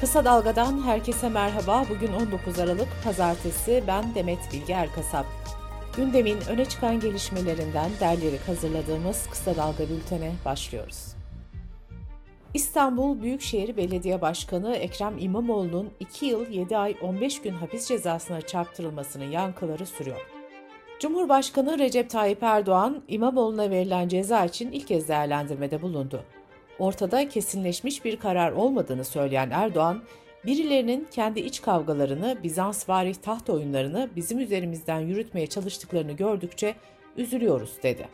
Kısa Dalga'dan herkese merhaba. Bugün 19 Aralık Pazartesi. Ben Demet Bilge Erkasap. Gündemin öne çıkan gelişmelerinden derleyerek hazırladığımız Kısa Dalga bültene başlıyoruz. İstanbul Büyükşehir Belediye Başkanı Ekrem İmamoğlu'nun 2 yıl 7 ay 15 gün hapis cezasına çarptırılmasının yankıları sürüyor. Cumhurbaşkanı Recep Tayyip Erdoğan, İmamoğlu'na verilen ceza için ilk kez değerlendirmede bulundu ortada kesinleşmiş bir karar olmadığını söyleyen Erdoğan, birilerinin kendi iç kavgalarını, Bizans varih taht oyunlarını bizim üzerimizden yürütmeye çalıştıklarını gördükçe üzülüyoruz dedi.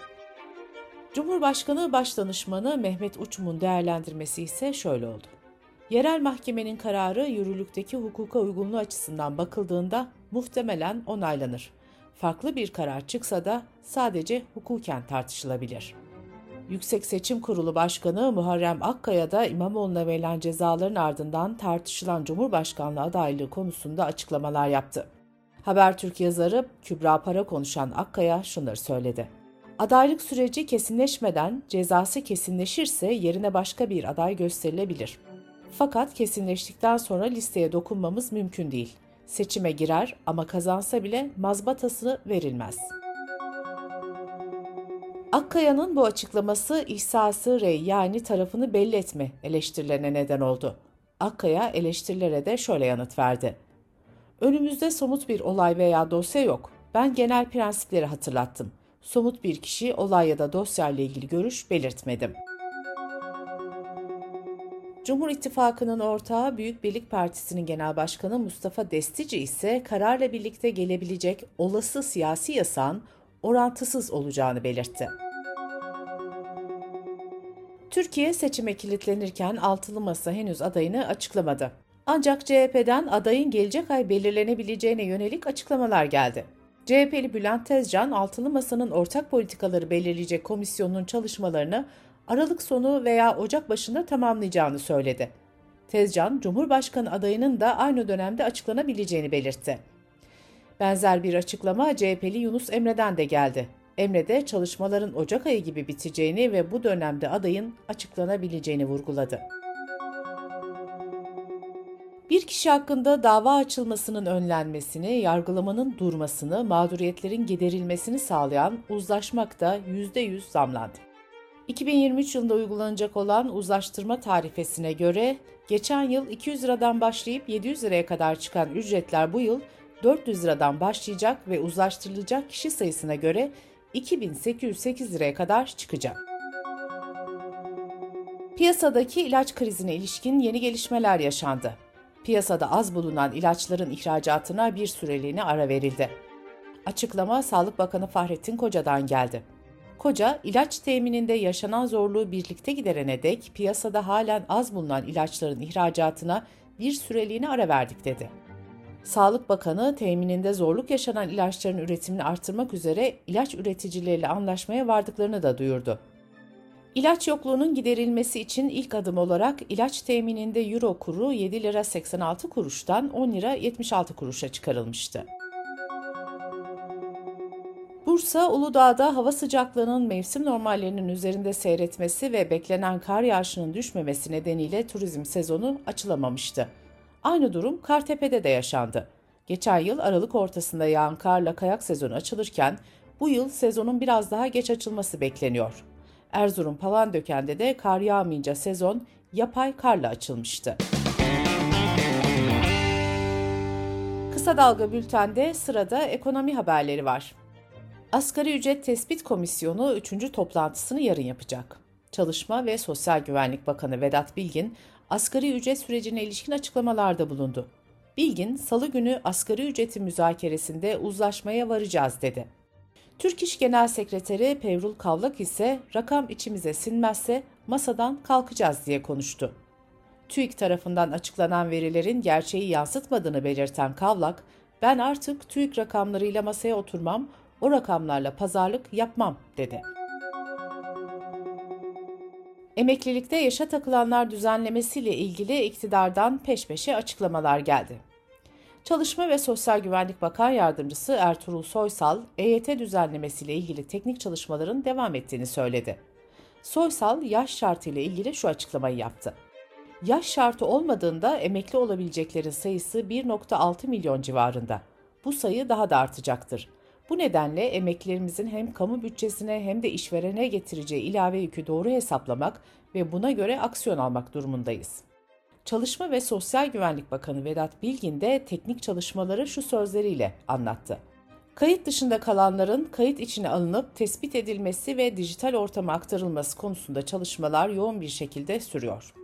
Cumhurbaşkanı Başdanışmanı Mehmet Uçum'un değerlendirmesi ise şöyle oldu. Yerel mahkemenin kararı yürürlükteki hukuka uygunluğu açısından bakıldığında muhtemelen onaylanır. Farklı bir karar çıksa da sadece hukuken tartışılabilir.'' Yüksek Seçim Kurulu Başkanı Muharrem Akkaya da İmamoğlu'na verilen cezaların ardından tartışılan Cumhurbaşkanlığı adaylığı konusunda açıklamalar yaptı. Habertürk yazarı Kübra Para konuşan Akkaya şunları söyledi. Adaylık süreci kesinleşmeden cezası kesinleşirse yerine başka bir aday gösterilebilir. Fakat kesinleştikten sonra listeye dokunmamız mümkün değil. Seçime girer ama kazansa bile mazbatası verilmez.'' Akkaya'nın bu açıklaması ihsası rey yani tarafını belli etme eleştirilerine neden oldu. Akkaya eleştirilere de şöyle yanıt verdi. Önümüzde somut bir olay veya dosya yok. Ben genel prensipleri hatırlattım. Somut bir kişi olay ya da dosya ile ilgili görüş belirtmedim. Cumhur İttifakı'nın ortağı Büyük Birlik Partisi'nin genel başkanı Mustafa Destici ise kararla birlikte gelebilecek olası siyasi yasağın orantısız olacağını belirtti. Türkiye seçime kilitlenirken altılı masa henüz adayını açıklamadı. Ancak CHP'den adayın gelecek ay belirlenebileceğine yönelik açıklamalar geldi. CHP'li Bülent Tezcan, altılı masanın ortak politikaları belirleyecek komisyonun çalışmalarını Aralık sonu veya Ocak başında tamamlayacağını söyledi. Tezcan, Cumhurbaşkanı adayının da aynı dönemde açıklanabileceğini belirtti. Benzer bir açıklama CHP'li Yunus Emre'den de geldi. Emre'de çalışmaların Ocak ayı gibi biteceğini ve bu dönemde adayın açıklanabileceğini vurguladı. Bir kişi hakkında dava açılmasının önlenmesini, yargılamanın durmasını, mağduriyetlerin giderilmesini sağlayan uzlaşmak da %100 zamlandı. 2023 yılında uygulanacak olan uzlaştırma tarifesine göre geçen yıl 200 liradan başlayıp 700 liraya kadar çıkan ücretler bu yıl 400 liradan başlayacak ve uzlaştırılacak kişi sayısına göre 2808 liraya kadar çıkacak. Piyasadaki ilaç krizine ilişkin yeni gelişmeler yaşandı. Piyasada az bulunan ilaçların ihracatına bir süreliğine ara verildi. Açıklama Sağlık Bakanı Fahrettin Koca'dan geldi. Koca, ilaç temininde yaşanan zorluğu birlikte giderene dek piyasada halen az bulunan ilaçların ihracatına bir süreliğine ara verdik dedi. Sağlık Bakanı temininde zorluk yaşanan ilaçların üretimini artırmak üzere ilaç üreticileriyle anlaşmaya vardıklarını da duyurdu. İlaç yokluğunun giderilmesi için ilk adım olarak ilaç temininde euro kuru 7 lira 86 kuruştan 10 lira 76 kuruşa çıkarılmıştı. Bursa, Uludağ'da hava sıcaklığının mevsim normallerinin üzerinde seyretmesi ve beklenen kar yağışının düşmemesi nedeniyle turizm sezonu açılamamıştı. Aynı durum Kartepe'de de yaşandı. Geçen yıl Aralık ortasında yağan karla kayak sezonu açılırken bu yıl sezonun biraz daha geç açılması bekleniyor. Erzurum Palandöken'de de kar yağmayınca sezon yapay karla açılmıştı. Kısa Dalga Bülten'de sırada ekonomi haberleri var. Asgari Ücret Tespit Komisyonu 3. toplantısını yarın yapacak. Çalışma ve Sosyal Güvenlik Bakanı Vedat Bilgin, asgari ücret sürecine ilişkin açıklamalarda bulundu. Bilgin, salı günü asgari ücreti müzakeresinde uzlaşmaya varacağız dedi. Türk İş Genel Sekreteri Pevrul Kavlak ise rakam içimize sinmezse masadan kalkacağız diye konuştu. TÜİK tarafından açıklanan verilerin gerçeği yansıtmadığını belirten Kavlak, ben artık TÜİK rakamlarıyla masaya oturmam, o rakamlarla pazarlık yapmam dedi. Emeklilikte yaşa takılanlar düzenlemesiyle ilgili iktidardan peş peşe açıklamalar geldi. Çalışma ve Sosyal Güvenlik Bakan Yardımcısı Ertuğrul Soysal, EYT düzenlemesiyle ilgili teknik çalışmaların devam ettiğini söyledi. Soysal, yaş şartıyla ilgili şu açıklamayı yaptı. Yaş şartı olmadığında emekli olabileceklerin sayısı 1.6 milyon civarında. Bu sayı daha da artacaktır. Bu nedenle emeklilerimizin hem kamu bütçesine hem de işverene getireceği ilave yükü doğru hesaplamak ve buna göre aksiyon almak durumundayız. Çalışma ve Sosyal Güvenlik Bakanı Vedat Bilgin de teknik çalışmaları şu sözleriyle anlattı. Kayıt dışında kalanların kayıt içine alınıp tespit edilmesi ve dijital ortama aktarılması konusunda çalışmalar yoğun bir şekilde sürüyor.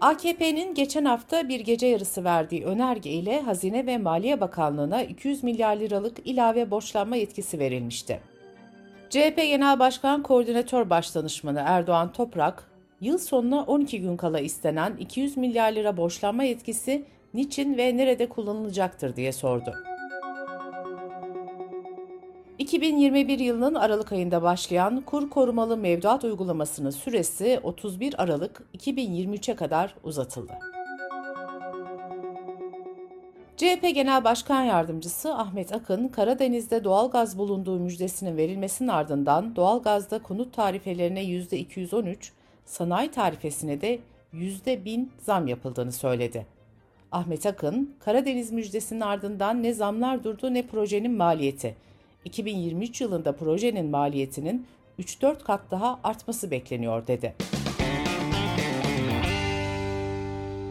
AKP'nin geçen hafta bir gece yarısı verdiği önerge ile Hazine ve Maliye Bakanlığı'na 200 milyar liralık ilave borçlanma yetkisi verilmişti. CHP Genel Başkan Koordinatör Başdanışmanı Erdoğan Toprak, yıl sonuna 12 gün kala istenen 200 milyar lira borçlanma yetkisi niçin ve nerede kullanılacaktır diye sordu. 2021 yılının Aralık ayında başlayan kur korumalı mevduat uygulamasının süresi 31 Aralık 2023'e kadar uzatıldı. CHP Genel Başkan Yardımcısı Ahmet Akın, Karadeniz'de doğalgaz bulunduğu müjdesinin verilmesinin ardından doğalgazda konut tarifelerine %213, sanayi tarifesine de %1000 zam yapıldığını söyledi. Ahmet Akın, Karadeniz müjdesinin ardından ne zamlar durdu ne projenin maliyeti. 2023 yılında projenin maliyetinin 3-4 kat daha artması bekleniyor dedi.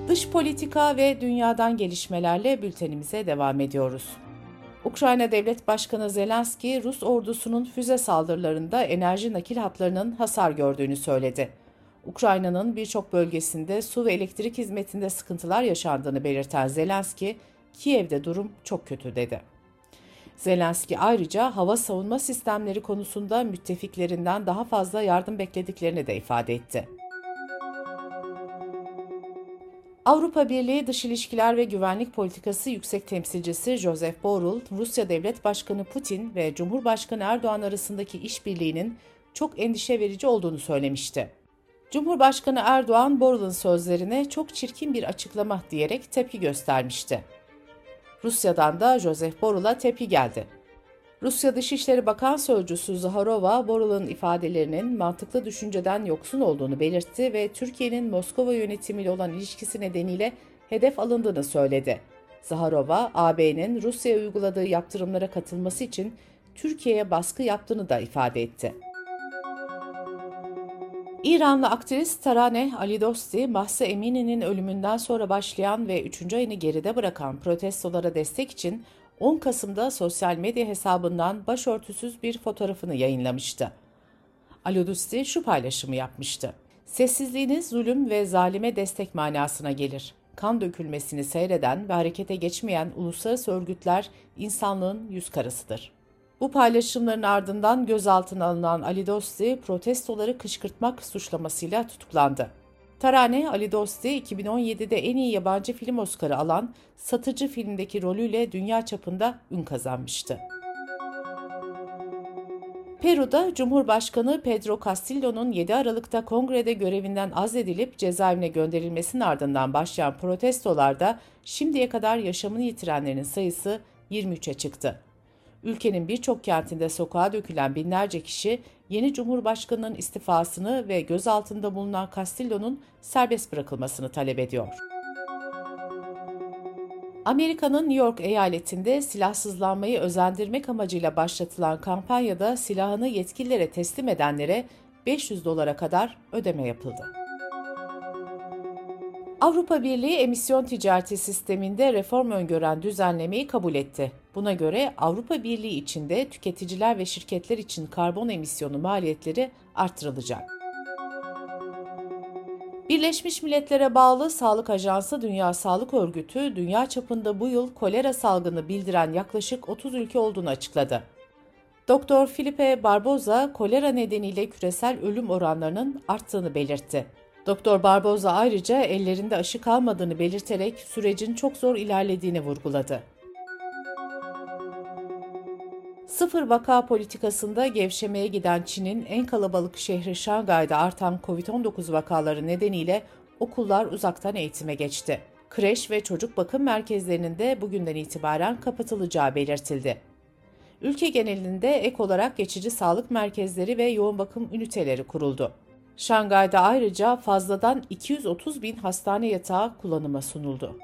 Dış politika ve dünyadan gelişmelerle bültenimize devam ediyoruz. Ukrayna Devlet Başkanı Zelenski, Rus ordusunun füze saldırılarında enerji nakil hatlarının hasar gördüğünü söyledi. Ukrayna'nın birçok bölgesinde su ve elektrik hizmetinde sıkıntılar yaşandığını belirten Zelenski, Kiev'de durum çok kötü dedi. Zelenski ayrıca hava savunma sistemleri konusunda müttefiklerinden daha fazla yardım beklediklerini de ifade etti. Avrupa Birliği Dış İlişkiler ve Güvenlik Politikası Yüksek Temsilcisi Joseph Borrell, Rusya Devlet Başkanı Putin ve Cumhurbaşkanı Erdoğan arasındaki işbirliğinin çok endişe verici olduğunu söylemişti. Cumhurbaşkanı Erdoğan Borrell'ın sözlerine çok çirkin bir açıklama diyerek tepki göstermişti. Rusya'dan da Joseph Borrell'a tepki geldi. Rusya Dışişleri Bakan Sözcüsü Zaharova, Borrell'ın ifadelerinin mantıklı düşünceden yoksun olduğunu belirtti ve Türkiye'nin Moskova yönetimiyle olan ilişkisi nedeniyle hedef alındığını söyledi. Zaharova, AB'nin Rusya'ya uyguladığı yaptırımlara katılması için Türkiye'ye baskı yaptığını da ifade etti. İranlı aktris Tarane Ali Dosti, Mahsa Emini'nin ölümünden sonra başlayan ve 3. ayını geride bırakan protestolara destek için 10 Kasım'da sosyal medya hesabından başörtüsüz bir fotoğrafını yayınlamıştı. Ali Dosti şu paylaşımı yapmıştı. Sessizliğiniz zulüm ve zalime destek manasına gelir. Kan dökülmesini seyreden ve harekete geçmeyen uluslararası örgütler insanlığın yüz karasıdır. Bu paylaşımların ardından gözaltına alınan Ali Dosti protestoları kışkırtmak suçlamasıyla tutuklandı. Tarane Ali Dosti 2017'de en iyi yabancı film Oscar'ı alan Satıcı filmdeki rolüyle dünya çapında ün kazanmıştı. Peru'da Cumhurbaşkanı Pedro Castillo'nun 7 Aralık'ta kongrede görevinden azledilip cezaevine gönderilmesinin ardından başlayan protestolarda şimdiye kadar yaşamını yitirenlerin sayısı 23'e çıktı. Ülkenin birçok kentinde sokağa dökülen binlerce kişi yeni Cumhurbaşkanı'nın istifasını ve gözaltında bulunan Castillo'nun serbest bırakılmasını talep ediyor. Amerika'nın New York eyaletinde silahsızlanmayı özendirmek amacıyla başlatılan kampanyada silahını yetkililere teslim edenlere 500 dolara kadar ödeme yapıldı. Avrupa Birliği emisyon ticareti sisteminde reform öngören düzenlemeyi kabul etti. Buna göre Avrupa Birliği içinde tüketiciler ve şirketler için karbon emisyonu maliyetleri artırılacak. Birleşmiş Milletler'e bağlı Sağlık Ajansı Dünya Sağlık Örgütü, dünya çapında bu yıl kolera salgını bildiren yaklaşık 30 ülke olduğunu açıkladı. Doktor Filipe Barboza, kolera nedeniyle küresel ölüm oranlarının arttığını belirtti. Doktor Barboza ayrıca ellerinde aşı kalmadığını belirterek sürecin çok zor ilerlediğini vurguladı. Sıfır vaka politikasında gevşemeye giden Çin'in en kalabalık şehri Şangay'da artan COVID-19 vakaları nedeniyle okullar uzaktan eğitime geçti. Kreş ve çocuk bakım merkezlerinin de bugünden itibaren kapatılacağı belirtildi. Ülke genelinde ek olarak geçici sağlık merkezleri ve yoğun bakım üniteleri kuruldu. Şangay'da ayrıca fazladan 230 bin hastane yatağı kullanıma sunuldu.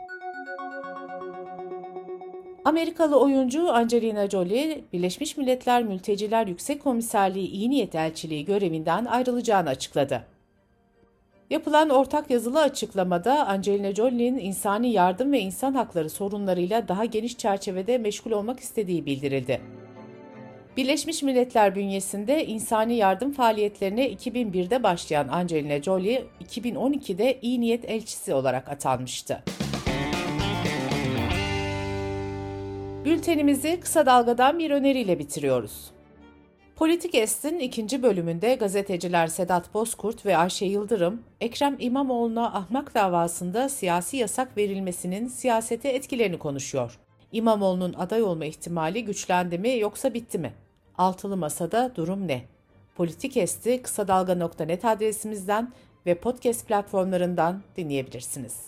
Amerikalı oyuncu Angelina Jolie, Birleşmiş Milletler Mülteciler Yüksek Komiserliği İyi Niyet Elçiliği görevinden ayrılacağını açıkladı. Yapılan ortak yazılı açıklamada Angelina Jolie'nin insani yardım ve insan hakları sorunlarıyla daha geniş çerçevede meşgul olmak istediği bildirildi. Birleşmiş Milletler bünyesinde insani yardım faaliyetlerine 2001'de başlayan Angelina Jolie, 2012'de iyi niyet elçisi olarak atanmıştı. Bültenimizi kısa dalgadan bir öneriyle bitiriyoruz. Politik Est'in ikinci bölümünde gazeteciler Sedat Bozkurt ve Ayşe Yıldırım, Ekrem İmamoğlu'na ahmak davasında siyasi yasak verilmesinin siyasete etkilerini konuşuyor. İmamoğlu'nun aday olma ihtimali güçlendi mi yoksa bitti mi? Altılı Masa'da durum ne? Politik Esti kısa dalga.net adresimizden ve podcast platformlarından dinleyebilirsiniz.